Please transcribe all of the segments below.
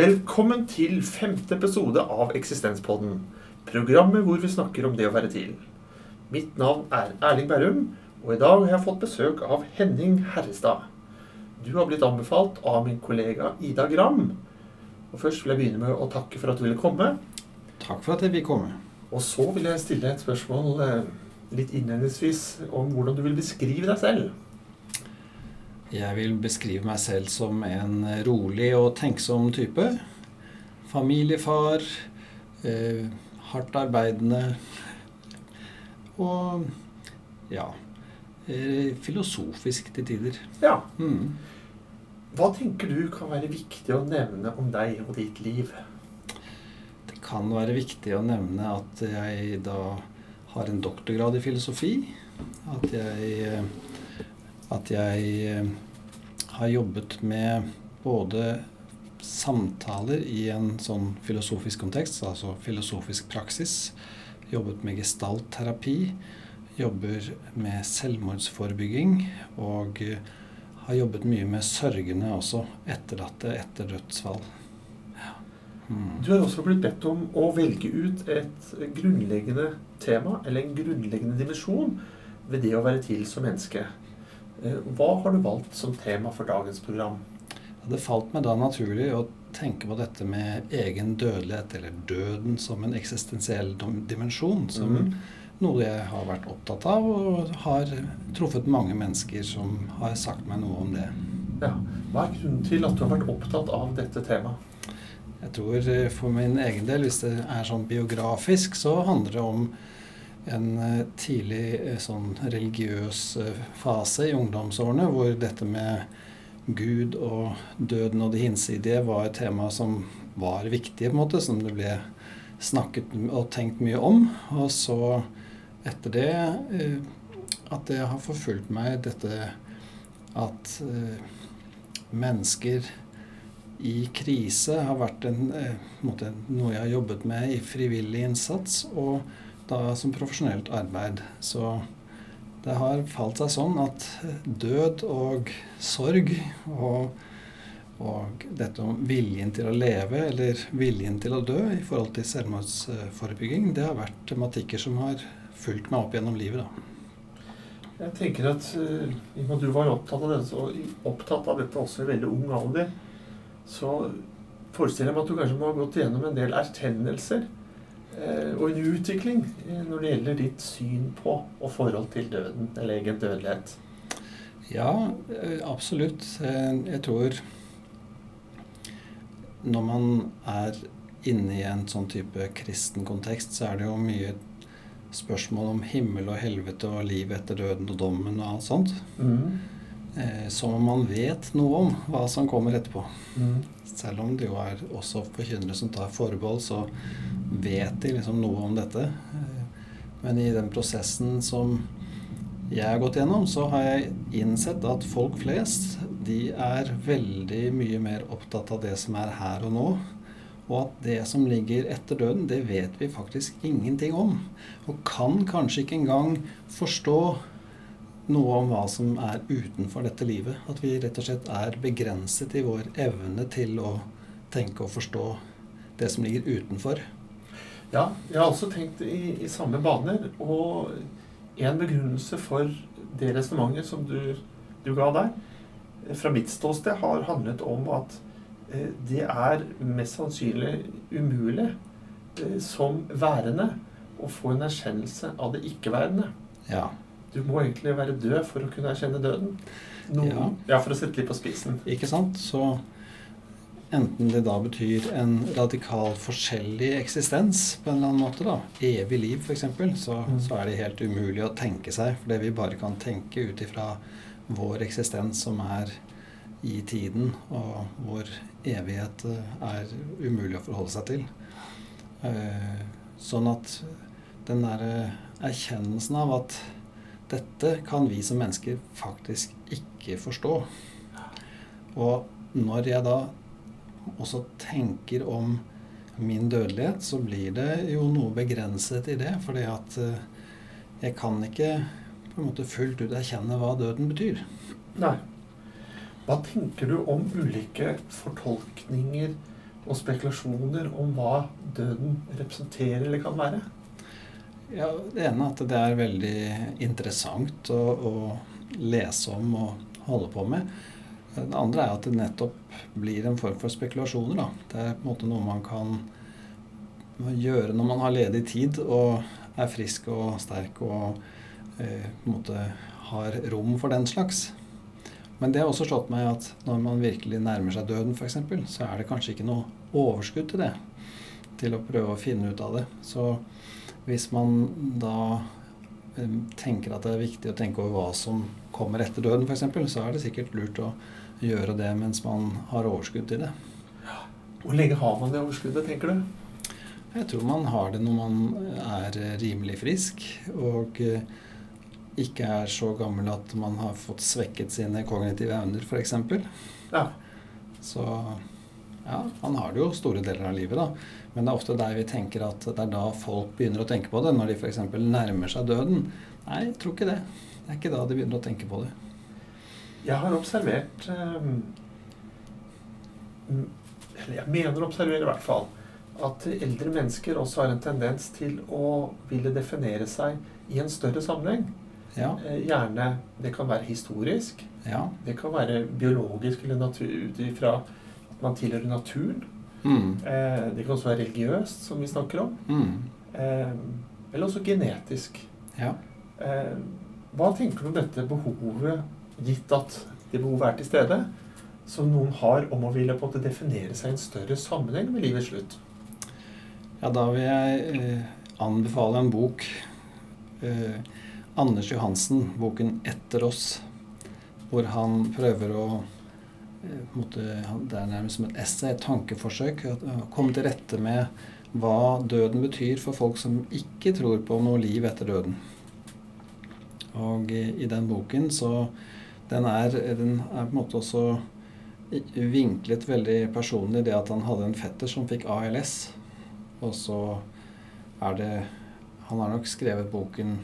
Velkommen til femte episode av Eksistenspodden. Programmet hvor vi snakker om det å være til. Mitt navn er Erling Berrum, og i dag har jeg fått besøk av Henning Herrestad. Du har blitt anbefalt av min kollega Ida Gram. Og Først vil jeg begynne med å takke for at du ville komme. Takk for at jeg vil komme. Og så vil jeg stille et spørsmål eh, litt innledningsvis om hvordan du vil beskrive deg selv. Jeg vil beskrive meg selv som en rolig og tenksom type. Familiefar. Eh, hardt arbeidende. Og ja eh, filosofisk til tider. Ja. Mm. Hva tenker du kan være viktig å nevne om deg og ditt liv? Det kan være viktig å nevne at jeg da har en doktorgrad i filosofi. At jeg, eh, at jeg eh, har jobbet med både samtaler i en sånn filosofisk kontekst, altså filosofisk praksis. Jobbet med gestaltterapi. Jobber med selvmordsforebygging. Og eh, har jobbet mye med sørgende også, etterlatte etter dødsfall. Ja. Mm. Du har også blitt bedt om å velge ut et grunnleggende tema, eller en grunnleggende dimensjon, ved det å være til som menneske. Eh, Hva har du valgt som tema for dagens program? Det falt meg da naturlig å tenke på dette med egen dødelighet, eller døden som en eksistensiell dimensjon, som Mhm. noe jeg har vært opptatt av, og har truffet mange mennesker som har sagt meg noe om det. Ja. Hva er grunnen til at du har vært opptatt av dette temaet? Jeg tror eh, for min egen del, hvis det er sånn biografisk, så handler det om en eh, tidlig eh, sånn religiøs eh, fase i ungdomsårene, hvor dette med Gud og døden og det hinsidige var et tema som var viktig, på en måte, som det ble snakket og tenkt mye om. Og så etter det at det har forfulgt meg dette at mennesker i krise har vært en, en måte, noe jeg har jobbet med i frivillig innsats og da som profesjonelt arbeid. Så det har falt seg sånn at død og sorg og, og dette om viljen til å leve eller viljen til å dø i forhold til selvmordsforebygging, det har vært tematikker som har fulgt meg opp gjennom livet. da. Jeg tenker at at du var opptatt av dette, og opptatt av dette også i veldig ung alder, så forestiller jeg meg at du kanskje må ha gått gjennom en del erkjennelser og en utvikling eh, når det gjelder ditt syn på og forhold til døden, eller egen dødelighet. Ja, eh, absolutt. Eh, Jeg tror når man er inne i en sånn type kristen kontekst, så er det jo mye spørsmål om himmel og helvete og liv etter døden og dommen og alt sånt. Mm. Eh, Som om man vet noe om hva som kommer etterpå. Mm. Selv om det jo er også forkynnere som tar forbehold, så vet de liksom noe om dette. Eh, Men i den prosessen som jeg har gått gjennom, så har jeg innsett at folk flest de er veldig mye mer opptatt av det som er her og nå. Og at det som ligger etter døden, det vet vi faktisk ingenting om. Og kan kanskje ikke engang forstå noe om hva som er utenfor dette livet. At vi rett og slett er begrenset i vår evne til å tenke og forstå det som ligger utenfor. Ja, jeg har også tenkt i, i samme baner. Og en begrunnelse for det resonnementet som du, du ga der, fra mitt ståsted, har handlet om at eh, det er mest sannsynlig umulig eh, som værende å få en erkjennelse av det ikke-værende. Ja. Du må egentlig være død for å kunne erkjenne døden. Noen, Ja. ja, For å sette litt på spisen. Ikke sant? Så enten det da betyr en radikal forskjellig eksistens på en eller annen måte, da, evig liv f.eks., så, Mm. så er det helt umulig å tenke seg. Fordi vi bare kan tenke ut ifra vår eksistens som er i tiden, og hvor evighet eh, er umulig å forholde seg til. Eh, Sånn at den derre erkjennelsen av at dette kan vi som mennesker faktisk ikke forstå. Og når jeg da også tenker om min dødelighet, så blir det jo noe begrenset i det. Fordi at eh, jeg kan ikke på en måte fullt ut erkjenne hva døden betyr. Nei. Hva tenker du om ulike fortolkninger og spekulasjoner om hva døden representerer eller kan være? Ja, Det ene er at det er veldig interessant å, å lese om og holde på med. Det andre er at det nettopp blir en form for spekulasjoner. Da. Det er på en måte noe man kan gjøre når man har ledig tid og er frisk og sterk og eh, på en måte har rom for den slags. Men det har også slått meg at når man virkelig nærmer seg døden f.eks., så er det kanskje ikke noe overskudd til det. Til å prøve å finne ut av det. Så hvis man da eh, tenker at det er viktig å tenke over hva som kommer etter døden f.eks., så er det sikkert lurt å gjøre det mens man har overskudd til det. Hvor lenge har man det overskuddet, tenker du? Jeg tror man har det når man er rimelig frisk og eh, ikke er så gammel at man har fått svekket sine kognitive evner, f.eks. Ja. Så ja, man har det jo store deler av livet, da. Men det er ofte der vi tenker at det er da folk begynner å tenke på det, når de f.eks. nærmer seg døden. Nei, jeg tror ikke det. Det er ikke da de begynner å tenke på det. Jeg har observert um, Eller jeg mener å observere i hvert fall at eldre mennesker også har en tendens til å ville definere seg i en større sammenheng. Ja. Eh, gjerne Det kan være historisk. Ja. Det kan være biologisk eller natur, ut ifra man tilhører naturen. Mm. Eh, det kan også være religiøst, som vi snakker om. Mm. Eh, eller også genetisk. Ja. Eh, hva tenker du om dette behovet, gitt at det behovet er til stede, som noen har om å ville på en måte definere seg i en større sammenheng med livets slutt? Ja, da vil jeg eh, anbefale en bok. Eh, Anders Johansen, boken 'Etter oss', hvor han prøver å måtte, Det er nærmest som et essay, et tankeforsøk. Å komme til rette med hva døden betyr for folk som ikke tror på noe liv etter døden. Og i den boken så den er, den er på en måte også vinklet veldig personlig det at han hadde en fetter som fikk ALS. Og så er det Han har nok skrevet boken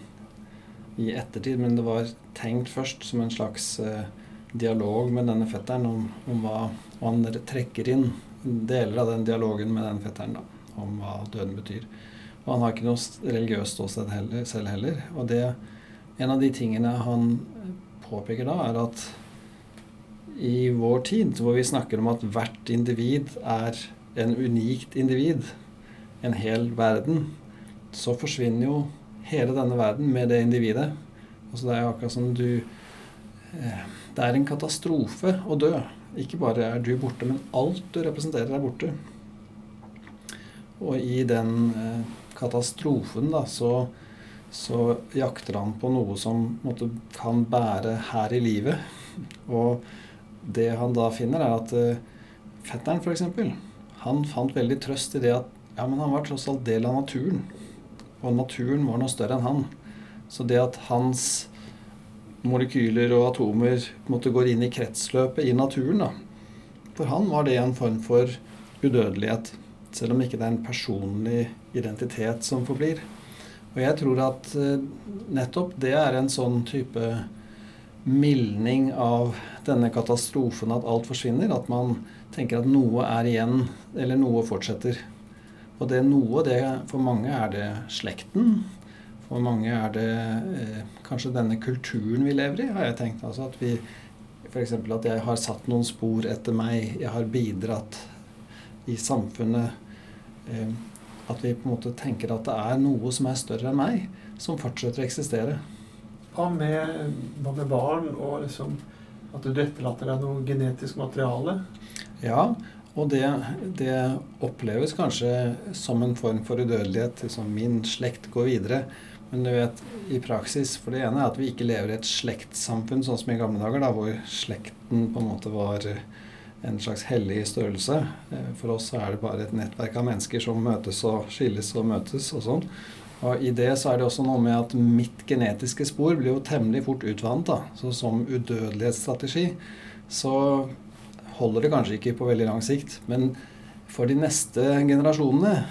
i ettertid, men det var tenkt først som en slags eh, dialog med denne fetteren om, om, hva Og han trekker inn deler av den dialogen med den fetteren da, om hva døden betyr. Og han har ikke noe religiøst ståsted heller, selv heller. Og det, en av de tingene han påpeker da, er at i vår tid, hvor vi snakker om at hvert individ er en unikt individ, en hel verden, så forsvinner jo hele denne verden med det individet. Altså det er akkurat som du Det er en katastrofe å dø. Ikke bare er du borte, men alt du representerer, er borte. Og i den eh, katastrofen, da, så, så jakter han på noe som måtte, kan bære her i livet. Og det han da finner, er at uh, fetteren, f.eks., han fant veldig trøst i det at ja, men han var tross alt del av naturen. Og naturen var noe større enn han. Så det at hans molekyler og atomer måtte gå inn i kretsløpet i naturen, da. For han var det en form for udødelighet. Selv om ikke det er en personlig identitet som forblir. Og jeg tror at uh, nettopp det er en sånn type mildning av denne katastrofen at alt forsvinner. At man tenker at noe er igjen, eller noe fortsetter. Og det noe, det, for mange er det slekten. For mange er det eh, kanskje denne kulturen vi lever i, har jeg tenkt. Altså at vi F.eks. at jeg har satt noen spor etter meg. Jeg har bidratt i samfunnet. Eh, at vi på en måte tenker at det er noe som er større enn meg, som fortsetter å eksistere. Hva med, hva med barn og liksom at du etterlater deg noe genetisk materiale? Ja, og det, det, oppleves kanskje som en form for udødelighet. Liksom min slekt går videre. Men du vet, i praksis For det ene er at vi ikke lever i et slektssamfunn sånn som i gamle dager, da, hvor slekten på en måte var en slags hellig størrelse. Eh, for oss er det bare et nettverk av mennesker som møtes og skilles og møtes og sånn. Og i det så er det også noe med at mitt genetiske spor blir jo temmelig fort utvannet. da. Så som udødelighetsstrategi så holder det kanskje ikke på veldig lang sikt. Men for de neste generasjonene,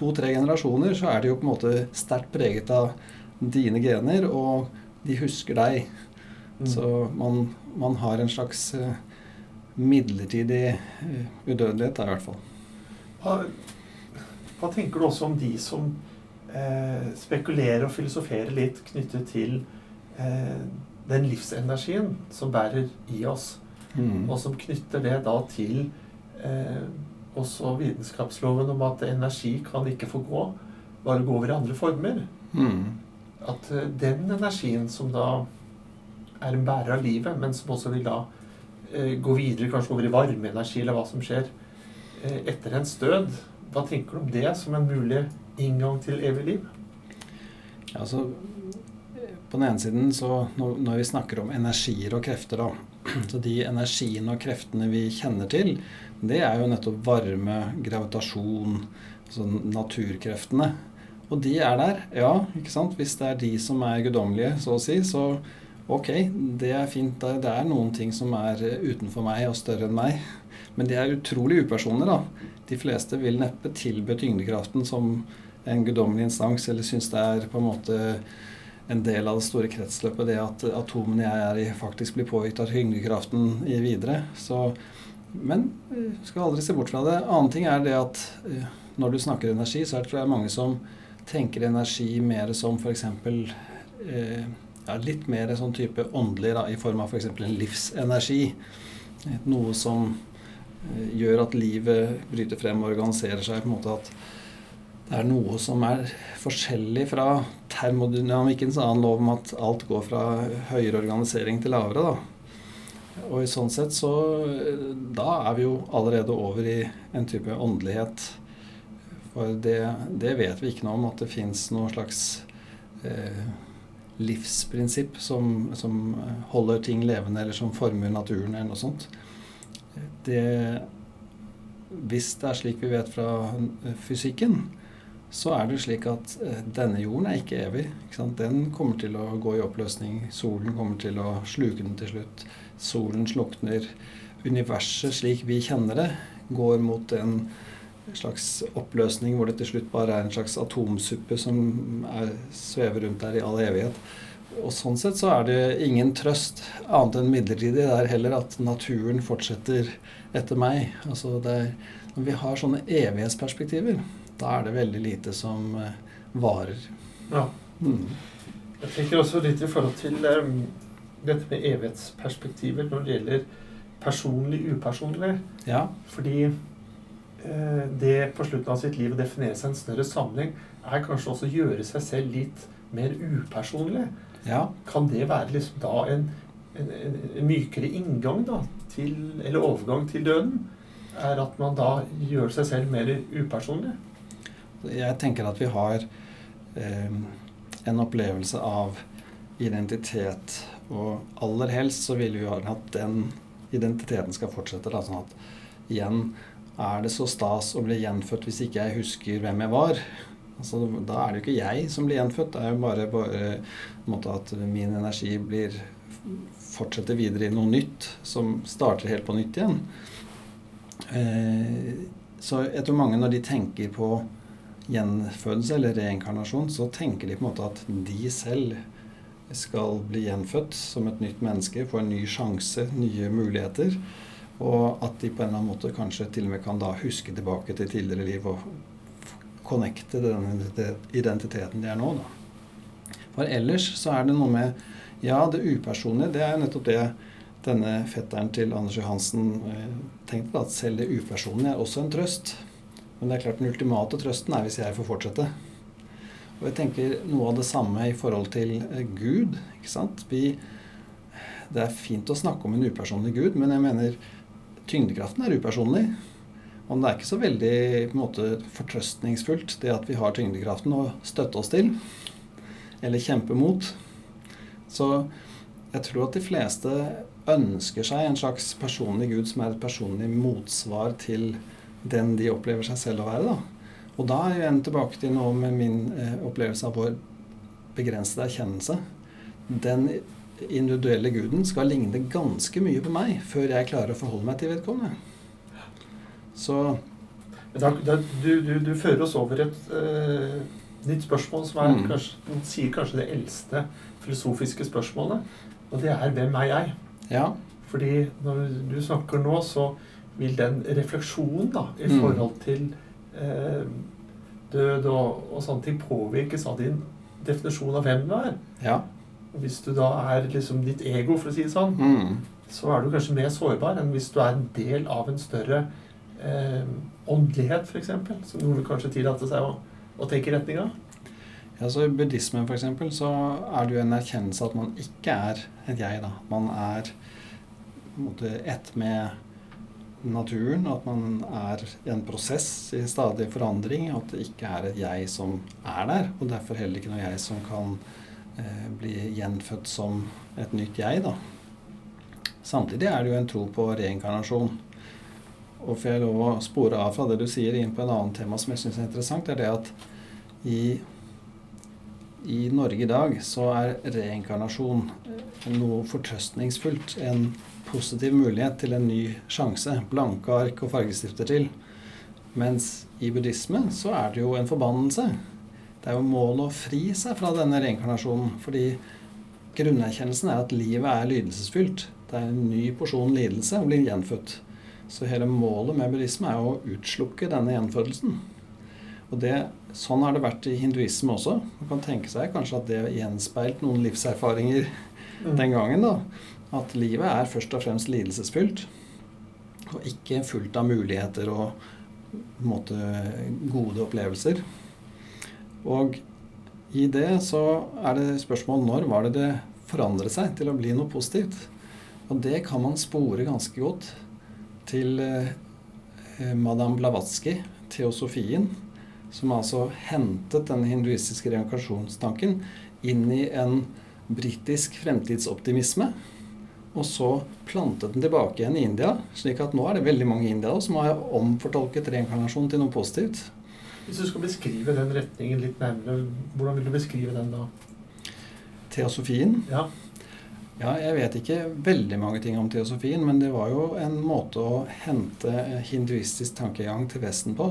to-tre generasjoner, så er de jo på en måte sterkt preget av dine gener, og de husker deg. Mm. Så man, man, har en slags uh, midlertidig uh, udødelighet der, i hvert fall. Hva, hva tenker du også om de som eh, spekulerer og filosoferer litt knyttet til eh, den livsenergien som bærer i oss, Mm. og som knytter det da til eh, også vitenskapsloven om at energi kan ikke få gå, bare gå over i andre former. Mm. At eh, den energien som da er en bærer av livet, men som også vil da eh, gå videre, kanskje over i varmeenergi eller hva som skjer eh, etter ens død. Hva tenker du om det som en mulig inngang til evig liv? Altså, på den ene siden, så når, når vi snakker om energier og krefter, da Så de energiene og kreftene vi kjenner til, det er jo nettopp varme, gravitasjon, altså naturkreftene. Og de er der, ja, ikke sant. Hvis det er de som er guddommelige, så å si, så ok, det er fint. Det er noen ting som er utenfor meg og større enn meg. Men de er utrolig upersoner, da. De fleste vil neppe tilby tyngdekraften som en guddommelig instans, eller syns det er på en måte en del av det store kretsløpet, det at atomene jeg er i, faktisk blir påvirket av tyngdekraften i videre. Så, men du skal aldri se bort fra det. Annen ting er det at eh, når du snakker energi, så er det tror jeg mange som tenker energi mer som f.eks. Eh, ja, litt mer sånn type åndelig, da, i form av f.eks. en livsenergi. Noe som eh, gjør at livet bryter frem og organiserer seg på en måte at det er noe som er forskjellig fra termodynamikkens annen lov om at alt går fra høyere organisering til lavere. Da. Og i sånn sett så Da er vi jo allerede over i en type åndelighet. For det, det vet vi ikke noe om, at det fins noe slags eh, livsprinsipp som, som holder ting levende, eller som former naturen, eller noe sånt. Det, hvis det er slik vi vet fra fysikken, så er det slik at eh, denne jorden er ikke evig. Ikke den kommer til å gå i oppløsning. Solen kommer til å sluke den til slutt. Solen slukner. Universet slik vi kjenner det, går mot en slags oppløsning hvor det til slutt bare er en slags atomsuppe som er, svever rundt der i all evighet. Og sånn sett så er det ingen trøst annet enn midlertidig. Det er heller at naturen fortsetter etter meg. Altså det er, når vi har sånne evighetsperspektiver, da er det veldig lite som uh, varer. Ja. Mm. Jeg tenker også litt i forhold til um, dette med evighetsperspektiver når det gjelder personlig, upersonlig. Ja. Fordi uh, det på slutten av sitt liv å definere seg en større sammenheng, er kanskje også å gjøre seg selv litt mer upersonlig. ja. Kan det være liksom da en, en, en, en mykere inngang da, til, eller overgang til døden? Er at man da gjør seg selv mer upersonlig? Jeg tenker at vi har eh, en opplevelse av identitet. Og aller helst så vil vi jo at den identiteten skal fortsette. Da, sånn at igjen er det så stas å bli gjenfødt hvis ikke jeg husker hvem jeg var. Altså, da er det jo ikke jeg som blir gjenfødt. Det er jo bare, bare at min energi blir fortsetter videre i noe nytt som starter helt på nytt igjen. Eh, så jeg tror mange når de tenker på gjenfødelse eller reinkarnasjon, så tenker de på en måte at de selv skal bli gjenfødt som et nytt menneske, få en ny sjanse, nye muligheter. Og at de på en eller annen måte kanskje til og med kan da huske tilbake til tidligere liv og connecte den identiteten de er nå. Da. For ellers så er det noe med Ja, det upersonlige, det er jo nettopp det denne fetteren til Anders Johansen eh, tenkte, at selv det upersonlige er også en trøst. Men det er klart den ultimate trøsten er hvis jeg får fortsette. Og jeg tenker noe av det samme i forhold til eh, Gud. ikke sant? Vi, det er fint å snakke om en upersonlig Gud, men jeg mener tyngdekraften er upersonlig. Og det er ikke så veldig på en måte, fortrøstningsfullt det at vi har tyngdekraften å støtte oss til. Eller kjempe mot. Så jeg tror at de fleste ønsker seg en slags personlig Gud som er et personlig motsvar til den de opplever seg selv å være. Da. Og da er jeg tilbake til noe med min eh, opplevelse av vår begrensede erkjennelse. Den individuelle guden skal ligne ganske mye på meg før jeg klarer å forholde meg til vedkommende. Så da, da, du, du, du, fører oss over et uh, nytt spørsmål som er, mm. kanskje, sier kanskje det eldste filosofiske spørsmålet. Og det er 'Hvem er jeg?' Ja. Fordi når du snakker nå, så vil den refleksjonen da, i Mm. forhold til eh, død og, og sånne ting påvirkes av din definisjon av hvem du er. Ja. Hvis du da er liksom ditt ego, for å si det sånn, Mm. så er du kanskje mer sårbar enn hvis du er en del av en større eh, åndelighet, f.eks. Som noen kanskje tillater seg å, å tenke i retning av. Ja, så I buddhismen for eksempel, så er det jo en erkjennelse at man ikke er et jeg. da. Man er på en måte ett med naturen, at man er i en prosess i stadig forandring. At det ikke er et jeg som er der, og derfor heller ikke noe jeg som kan eh, bli gjenfødt som et nytt jeg. da. Samtidig er det jo en tro på reinkarnasjon. Og får jeg lov å spore av fra det du sier, inn på en annen tema som jeg syns er interessant, er det at i i Norge i dag så er reinkarnasjon noe fortrøstningsfullt. En positiv mulighet til en ny sjanse. Blanke ark og fargestifter til. Mens i buddhisme så er det jo en forbannelse. Det er jo målet å fri seg fra denne reinkarnasjonen. Fordi grunnerkjennelsen er at livet er lidelsesfylt. Det er en ny porsjon lidelse og blir gjenfødt. Så hele målet med buddhisme er å utslukke denne gjenfødelsen. Og det, Sånn har det vært i hinduisme også. Man kan tenke seg kanskje at det gjenspeilt noen livserfaringer Mm. den gangen. da. At livet er først og fremst lidelsesfylt, og ikke fullt av muligheter og måte, gode opplevelser. Og i det så er det spørsmål når var det det forandret seg til å bli noe positivt. Og det kan man spore ganske godt til eh, Madame Blavatsky, teosofien, som altså hentet denne hinduistiske reinkarnasjonstanken inn i en britisk fremtidsoptimisme. Og så plantet den tilbake igjen i India, slik at nå er det veldig mange i India som har omfortolket reinkarnasjon til noe positivt. Hvis du skal beskrive den retningen litt nærmere, hvordan vil du beskrive den da? Teosofien Ja. Ja, jeg vet ikke veldig mange ting om teosofien, men det var jo en måte å hente hinduistisk tankegang til Vesten på.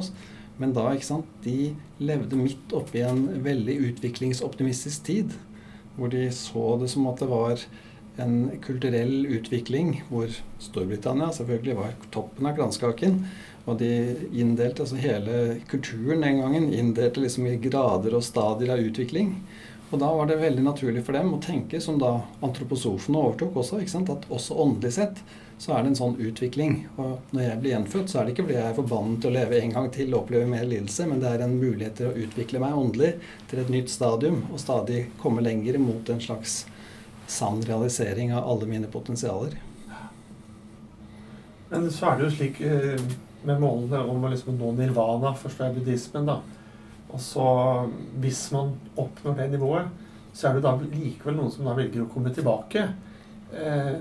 Men da, ikke sant, de levde midt oppi en veldig utviklingsoptimistisk tid. Hvor de så det som at det var en kulturell utvikling hvor Storbritannia selvfølgelig var toppen av kranskaken. Og de inndelte altså hele kulturen den gangen inndelte liksom i grader og stadier av utvikling. Og da var det veldig naturlig for dem å tenke, som da antroposofene overtok også, at også åndelig sett så er det en sånn utvikling. Og når jeg blir gjenfødt, så er det ikke fordi jeg er forbannet til å leve en gang til og oppleve mer lidelse, men det er en mulighet til å utvikle meg åndelig til et nytt stadium og stadig komme lenger mot en slags sann realisering av alle mine potensialer. Men så er det jo slik eh, med målene om å liksom nå nirvana, først er buddhismen, da. Og så, hvis man oppnår det nivået, så er det da likevel noen som da velger å komme tilbake. Eh,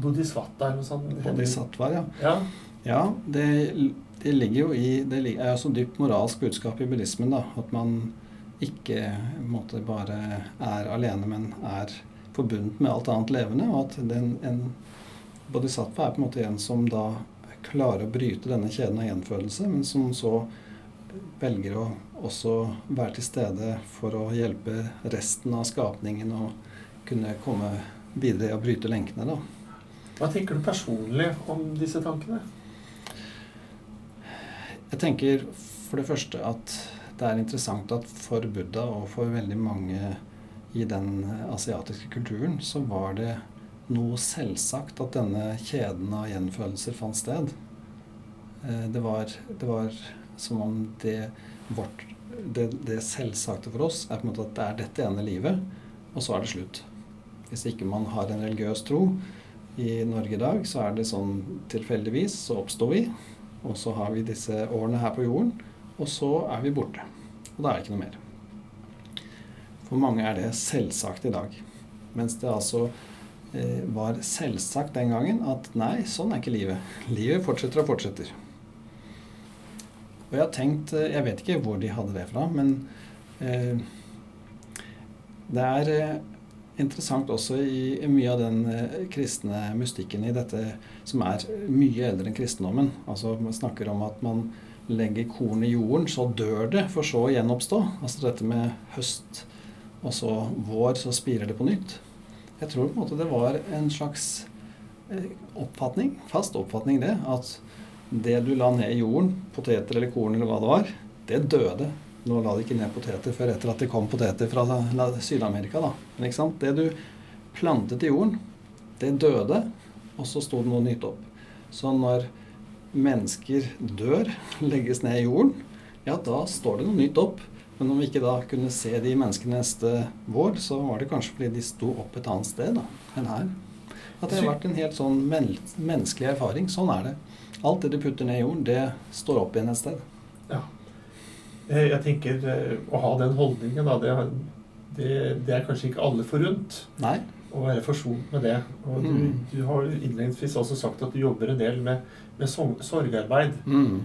Bodhisattva eller noe sånt. Bodhisattva, ja. Ja. Ja, det, det ligger jo i Det er jo så dypt moralsk budskap i buddhismen, da. At man ikke måte, bare er alene, men er forbundet med alt annet levende. Og at den, en bodhisattva er på en måte en som da klarer å bryte denne kjeden av gjenfødelse, men som så velger å også være til stede for å hjelpe resten av skapningen å kunne komme videre i å bryte lenkene. da. Hva tenker du personlig om disse tankene? Jeg tenker for det første at det er interessant at for Buddha og for veldig mange i den asiatiske kulturen, så var det noe selvsagt at denne kjeden av gjenfølelser fant sted. Eh, Det var, det var som om det, vårt, det, det selvsagte for oss er på en måte at det er dette ene livet, og så er det slutt. Hvis ikke man har en religiøs tro i Norge i dag, så er det sånn tilfeldigvis så oppstår vi, og så har vi disse årene her på jorden, og så er vi borte. Og da er det ikke noe mer. For mange er det selvsagt i dag. Mens det altså eh, var selvsagt den gangen at nei, sånn er ikke livet. Livet fortsetter og fortsetter. Og jeg har tenkt eh, Jeg vet ikke hvor de hadde det fra, men eh, det er eh, interessant også i, mye av den kristne mystikken i dette som er mye eldre enn kristendommen. Altså Man snakker om at man legger korn i jorden, så dør det, for så å gjenoppstå. Altså dette med høst og så vår, så spirer det på nytt. Jeg tror på en måte det var en slags eh, oppfatning, fast oppfatning det, at det du la ned i jorden, poteter eller korn eller hva det var, det døde. Nå la de ikke ned poteter før etter at det kom poteter fra Syd-Amerika. da. Men ikke sant? Det du plantet i jorden, det døde, og så sto det noe nytt opp. Så når mennesker dør, legges ned i jorden, ja, da står det noe nytt opp. Men om vi ikke da kunne se de menneskene neste vår, så var det kanskje fordi de sto opp et annet sted da, enn her. At det har vært en helt sånn men menneskelig erfaring. Sånn er det. Alt det du putter ned i jorden, det står opp igjen et sted. Ja. Jeg tenker eh, å ha den holdningen, da, det, det, det er kanskje ikke alle forunt. Nei. Å være forsont med det. Og du, mm. du har innledningsvis også sagt at du jobber en del med, med sorgarbeid. Mm.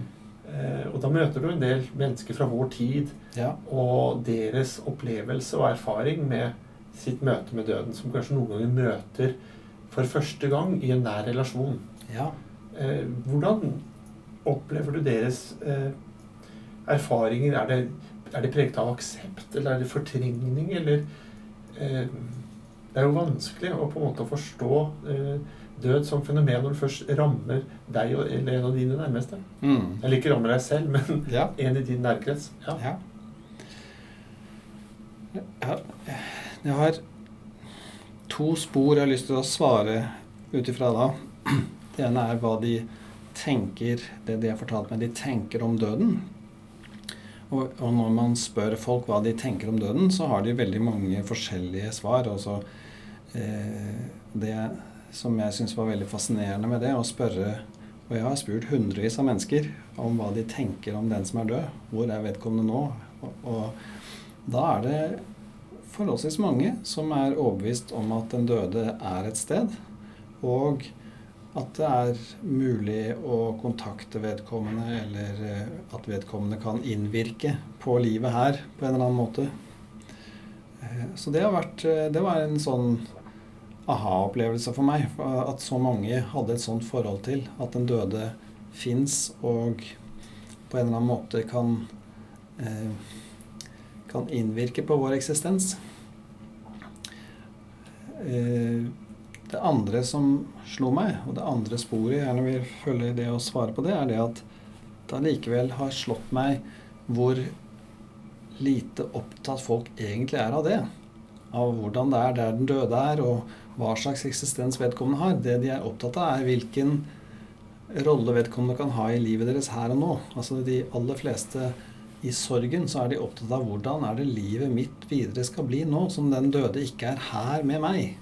Eh, og da møter du en del mennesker fra vår tid ja. og deres opplevelse og erfaring med sitt møte med døden, som kanskje noen ganger møter for første gang i en nær relasjon. Ja. Eh, hvordan opplever du deres eh, erfaringer? Er det, er det preget av aksept, eller er det fortrengning, eller eh, Det er jo vanskelig å på en måte forstå eh, død som fenomen når det først rammer deg eller en av dine nærmeste. Mm. Eller ikke rammer deg selv, men ja. en i din nærkrets. Ja. ja. Jeg har to spor jeg har lyst til å svare ut ifra da. Det ene er hva de tenker, det de har fortalt meg de tenker om døden. Og, og, når man spør folk hva de tenker om døden, så har de veldig mange forskjellige svar. Eh, det som jeg syns var veldig fascinerende med det, å spørre Og jeg har spurt hundrevis av mennesker om hva de tenker om den som er død. Hvor er vedkommende nå? Og, og da er det forholdsvis mange som er overbevist om at den døde er et sted, og at det er mulig å kontakte vedkommende, eller eh, at vedkommende kan innvirke på livet her på en eller annen måte. Eh, så det, har vært, eh, det var en sånn aha-opplevelse for meg. At så mange hadde et sånt forhold til at den døde fins og på en eller annen måte kan eh, kan innvirke på vår eksistens. Eh, det andre som slo meg, og det andre sporet jeg gjerne vil følge det å svare på det, er det at det allikevel har slått meg hvor lite opptatt folk egentlig er av det. Av hvordan det er der den døde er, og hva slags eksistens vedkommende har. Det de er opptatt av, er hvilken rolle vedkommende kan ha i livet deres her og nå. Altså De aller fleste i sorgen så er de opptatt av hvordan er det livet mitt videre skal bli nå som den døde ikke er her med meg.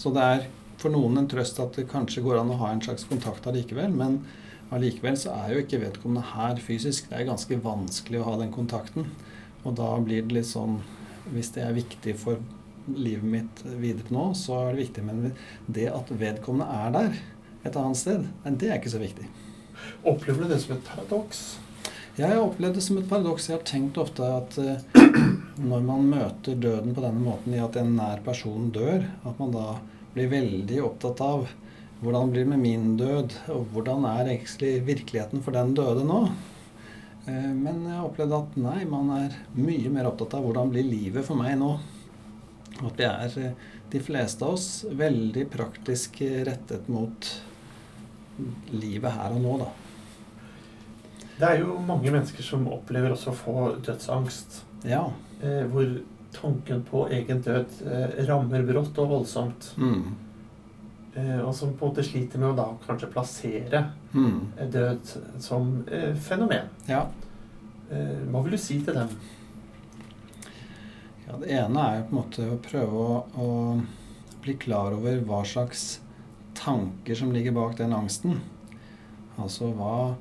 Så det er for noen en trøst at det kanskje går an å ha en slags kontakt allikevel, men allikevel så er jo ikke vedkommende her fysisk. Det er ganske vanskelig å ha den kontakten. Og da blir det litt sånn Hvis det er viktig for livet mitt videre nå, så er det viktig. Men det at vedkommende er der et annet sted, det er ikke så viktig. Opplever du det som et paradoks? Jeg har opplevd det som et paradoks. Jeg har tenkt ofte at uh, når man møter døden på denne måten, i at en nær person dør, at man da blir veldig opptatt av hvordan blir det med min død, og hvordan er egentlig virkeligheten for den døde nå? Uh, men jeg har opplevd at nei, man er mye mer opptatt av hvordan blir livet for meg nå. At vi er, uh, de fleste av oss, veldig praktisk rettet mot livet her og nå, da. Det er jo mange mennesker som opplever også å få dødsangst. Ja. Eh, hvor tanken på egen død eh, rammer brått og voldsomt. Mm. Eh, og som på en måte sliter med å da kanskje plassere mm. Eh, død som eh, fenomen. Ja. Eh, hva vil du si til dem? Ja, Det ene er jo på en måte å prøve å, å bli klar over hva slags tanker som ligger bak den angsten. Altså hva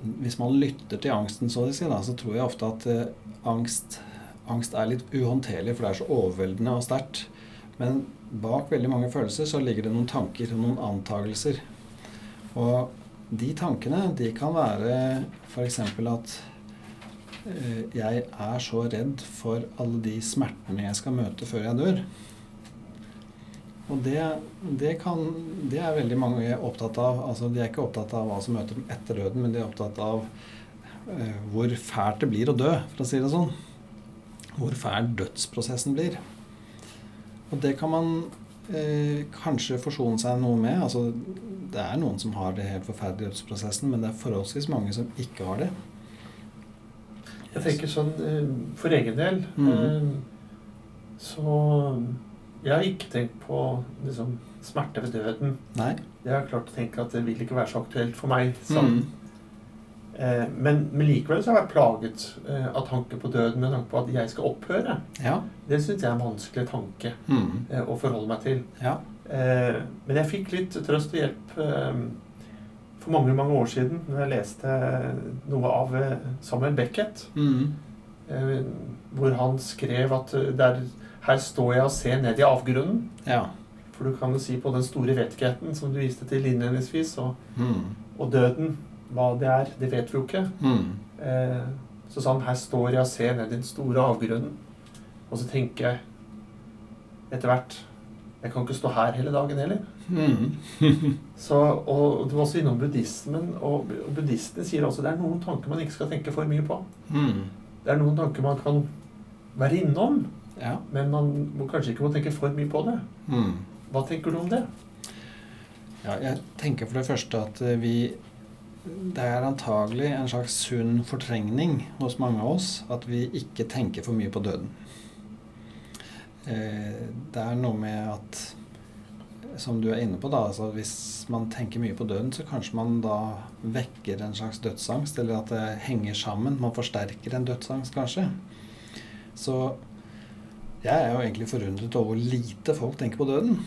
hvis man lytter til angsten, så, si, da, så tror jeg ofte at eh, angst, angst, er litt uhåndterlig, for det er så overveldende og sterkt. Men bak veldig mange følelser så ligger det noen tanker og noen antagelser. Og de tankene, de kan være f.eks. at jeg er så redd for alle de smertene jeg skal møte før jeg dør. Og det, det, kan, det, er veldig mange opptatt av. Altså, de er ikke opptatt av hva som møter dem etter døden, men de er opptatt av eh, hvor fælt det blir å dø, for å si det sånn. Hvor fæl dødsprosessen blir. Og det kan man eh, kanskje forsone seg noe med. Altså, det er noen som har det helt forferdelige dødsprosessen, men det er forholdsvis mange som ikke har det. Jeg tenker sånn eh, for egen del Mm. Så jeg har ikke tenkt på liksom, smerte ved døden. Nei. Jeg har klart å tenke at det vil ikke være så aktuelt for meg. Sånn. Mm. Eh, men, men likevel så har jeg vært plaget eh, av tanke på døden med tanke på at jeg skal opphøre. Ja. Det syns jeg er en vanskelig tanke Mm. eh, å forholde meg til. Ja. Eh, men jeg fikk litt trøst og hjelp for mange mange år siden når jeg leste noe av eh, Samuel Beckett. Mm. Eh, hvor han skrev at eh, der, her står jeg og ser ned i avgrunnen. Ja. For du kan jo si på den store vettigheten som du viste til innledningsvis, og, Mm. og døden, hva det er, det vet vi jo ikke. Mm. Eh, så sa han her står jeg og ser ned i den store avgrunnen. Og så tenker jeg etter hvert Jeg kan ikke stå her hele dagen heller. Mm. Så, og Du var også innom buddhismen, og og buddhistene sier også det er noen tanker man ikke skal tenke for mye på. Mm. Det er noen tanker man kan være innom, Ja. men man må kanskje ikke må tenke for mye på det. Mm. Hva tenker du om det? Ja, jeg tenker for det første at eh, vi Det er antagelig en slags sunn fortrengning hos mange av oss at vi ikke tenker for mye på døden. Eh, Det er noe med at Som du er inne på, da. Altså hvis man tenker mye på døden, så kanskje man da vekker en slags dødsangst, eller at det henger sammen. Man forsterker en dødsangst, kanskje. Så jeg er jo egentlig forundret over hvor lite folk tenker på døden.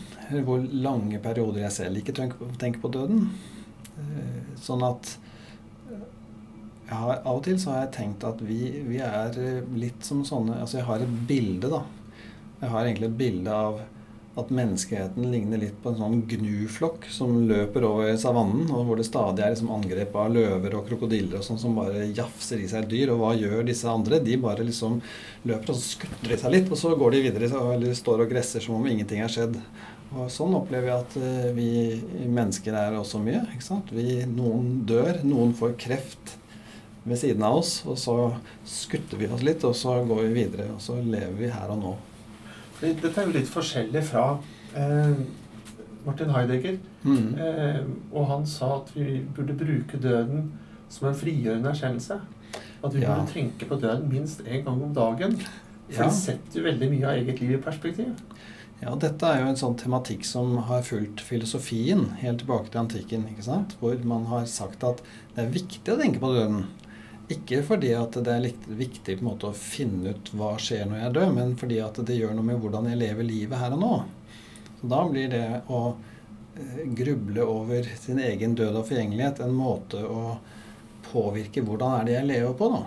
Hvor lange perioder jeg selv ikke tenker på, døden. Eh, Sånn at eh, har, Av og til så har jeg tenkt at vi, vi er eh, litt som sånne Altså jeg har et bilde, da. Jeg har egentlig et bilde av at menneskeheten ligner litt på en sånn gnuflokk som løper over savannen, og hvor det stadig er liksom angrep av løver og krokodiller og sånn som bare jafser i seg dyr. Og hva gjør disse andre? De bare liksom løper og skutter i seg litt, og så går de videre eller står og gresser som om ingenting er skjedd. Og sånn opplever jeg at eh, vi mennesker er også mye. ikke sant? Vi, noen dør, noen får kreft ved siden av oss, og så skutter vi oss litt, og så går vi videre, og så lever vi her og nå. Dette er jo litt forskjellig fra eh, Martin Heidegger. Mm. Eh, og han sa at vi burde bruke døden som en frigjørende erkjennelse. At vi Ja. burde tenke på døden minst én gang om dagen. For Ja. det setter jo veldig mye av eget liv i perspektiv. Ja, dette er jo en sånn tematikk som har fulgt filosofien helt tilbake til antikken. ikke sant? Hvor man har sagt at det er viktig å tenke på døden. Ikke fordi at det er viktig på en måte å finne ut hva skjer når jeg dør, men fordi at det gjør noe med hvordan jeg lever livet her og nå. Så da blir det å eh, gruble over sin egen død og forgjengelighet en måte å påvirke hvordan er det jeg lever på, da.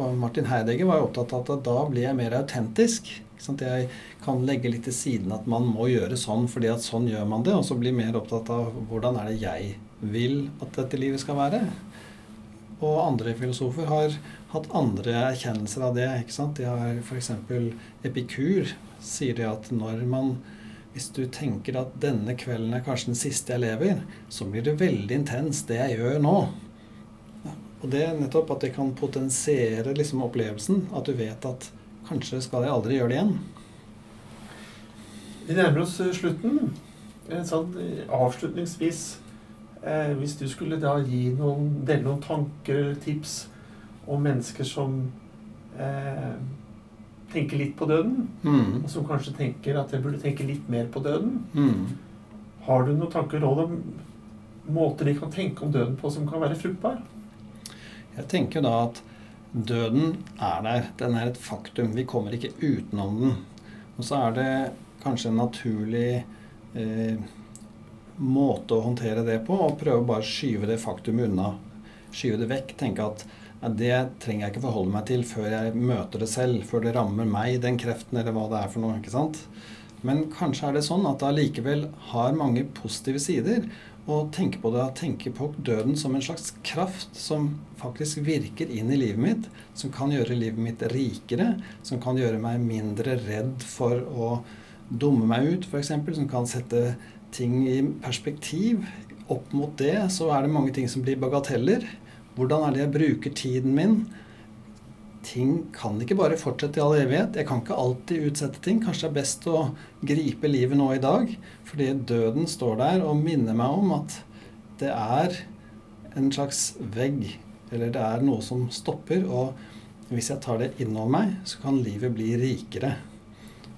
Og Martin Heidegger var jo opptatt av at da blir jeg mer autentisk. Jeg kan legge litt til siden at man må gjøre sånn fordi at sånn gjør man det, og så bli mer opptatt av hvordan er det jeg vil at dette livet skal være. Og andre filosofer har hatt andre erkjennelser av det. ikke sant? De har f.eks. Epikur sier det at når man hvis du tenker at denne kvelden er kanskje den siste jeg lever, så blir det veldig intenst, det jeg gjør nå. Og det er nettopp at det kan potensiere liksom opplevelsen. At du vet at kanskje skal jeg aldri gjøre det igjen. Vi nærmer oss eh, slutten. Sånn eh, avslutningsvis eh, Hvis du skulle da gi noen, dele noen tanker eller tips om mennesker som eh, tenker litt på døden, Mm. og som kanskje tenker at jeg burde tenke litt mer på døden, Mm. har du noen tanker råd om måter de kan tenke om døden på som kan være fruktbar? Jeg tenker da at døden er der. Den er et faktum. Vi kommer ikke utenom den. Og så er det kanskje en naturlig eh, måte å håndtere det på, og prøve å bare skyve det faktumet unna. Skyve det vekk. Tenke at det trenger jeg ikke forholde meg til før jeg møter det selv. Før det rammer meg, den kreften, eller hva det er for noe. ikke sant? Men kanskje er det sånn at det allikevel har mange positive sider. Og tenke på det, tenke på døden som en slags kraft som faktisk virker inn i livet mitt. Som kan gjøre livet mitt rikere. Som kan gjøre meg mindre redd for å dumme meg ut, f.eks. Som kan sette ting i perspektiv. Opp mot det så er det mange ting som blir bagateller. Hvordan er det jeg bruker tiden min? ting kan ikke bare fortsette i all evighet. Jeg kan ikke alltid utsette ting. Kanskje det er best å gripe livet nå i dag, fordi døden står der og minner meg om at det er en slags vegg, eller det er noe som stopper. Og hvis jeg tar det innover meg, så kan livet bli rikere.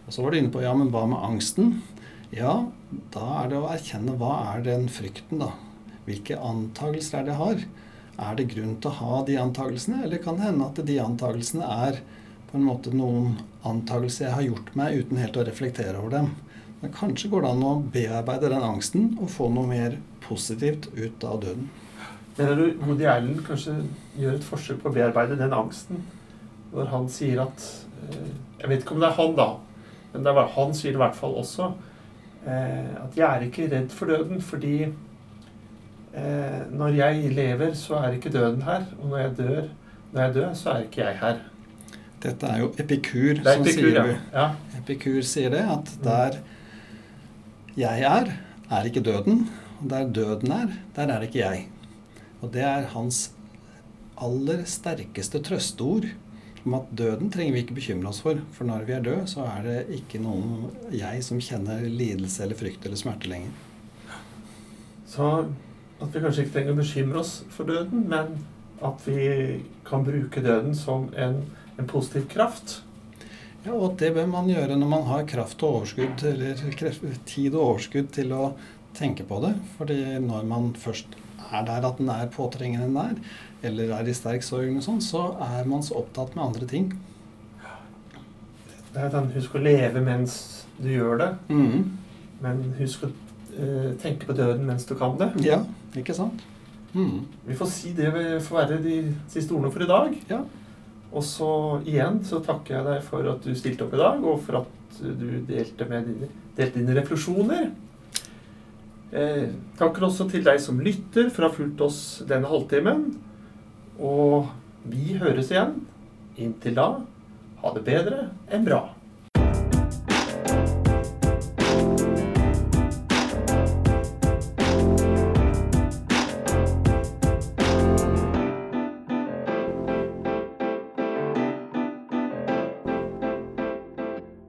Og så var du inne på ja, men hva med angsten? Ja, da er det å erkjenne hva er den frykten, da. Hvilke antagelser er det jeg har? Er det grunn til å ha de antakelsene, eller kan det hende at de antakelsene er på en måte noen antakelser jeg har gjort meg uten helt å reflektere over dem? Men kanskje går det an å bearbeide den angsten og få noe mer positivt ut av døden. Mener du Woody Allen kanskje gjør et forsøk på å bearbeide den angsten når han sier at eh, Jeg vet ikke om det er han, da, men det er, han sier det i hvert fall også. Eh, at jeg er ikke redd for døden fordi eh, når jeg lever, så er ikke døden her. Og når jeg dør, når jeg dør, så er ikke jeg her. Dette er jo Epikur, som epikur, sier ja. ja. Epikur sier det, at mm. der jeg er, er ikke døden. Og der døden er, der er ikke jeg. Og det er hans aller sterkeste trøsteord om at døden trenger vi ikke bekymre oss for. For når vi er døde, så er det ikke noen jeg som kjenner lidelse eller frykt eller smerte lenger. Så at vi kanskje ikke trenger å bekymre oss for døden, men at vi kan bruke døden som en, en positiv kraft. Ja, og det bør man gjøre når man har kraft og overskudd, eller tid og overskudd til å tenke på det. Fordi når man først er der at den er påtrengende nær, eller er i sterk sorg, sånn, så er man så opptatt med andre ting. Det er den, Husk å leve mens du gjør det. Mm. Men husk å uh, tenke på døden mens du kan det. Ja. Ikke sant? Mm. Vi får si det får være de siste ordene for i dag. Ja. Og så igjen så takker jeg deg for at du stilte opp i dag, og for at du delte, med dine, delte dine refleksjoner. Eh, takker også til deg som lytter for å ha fulgt oss denne halvtimen. Og vi høres igjen. Inntil da, ha det bedre enn bra.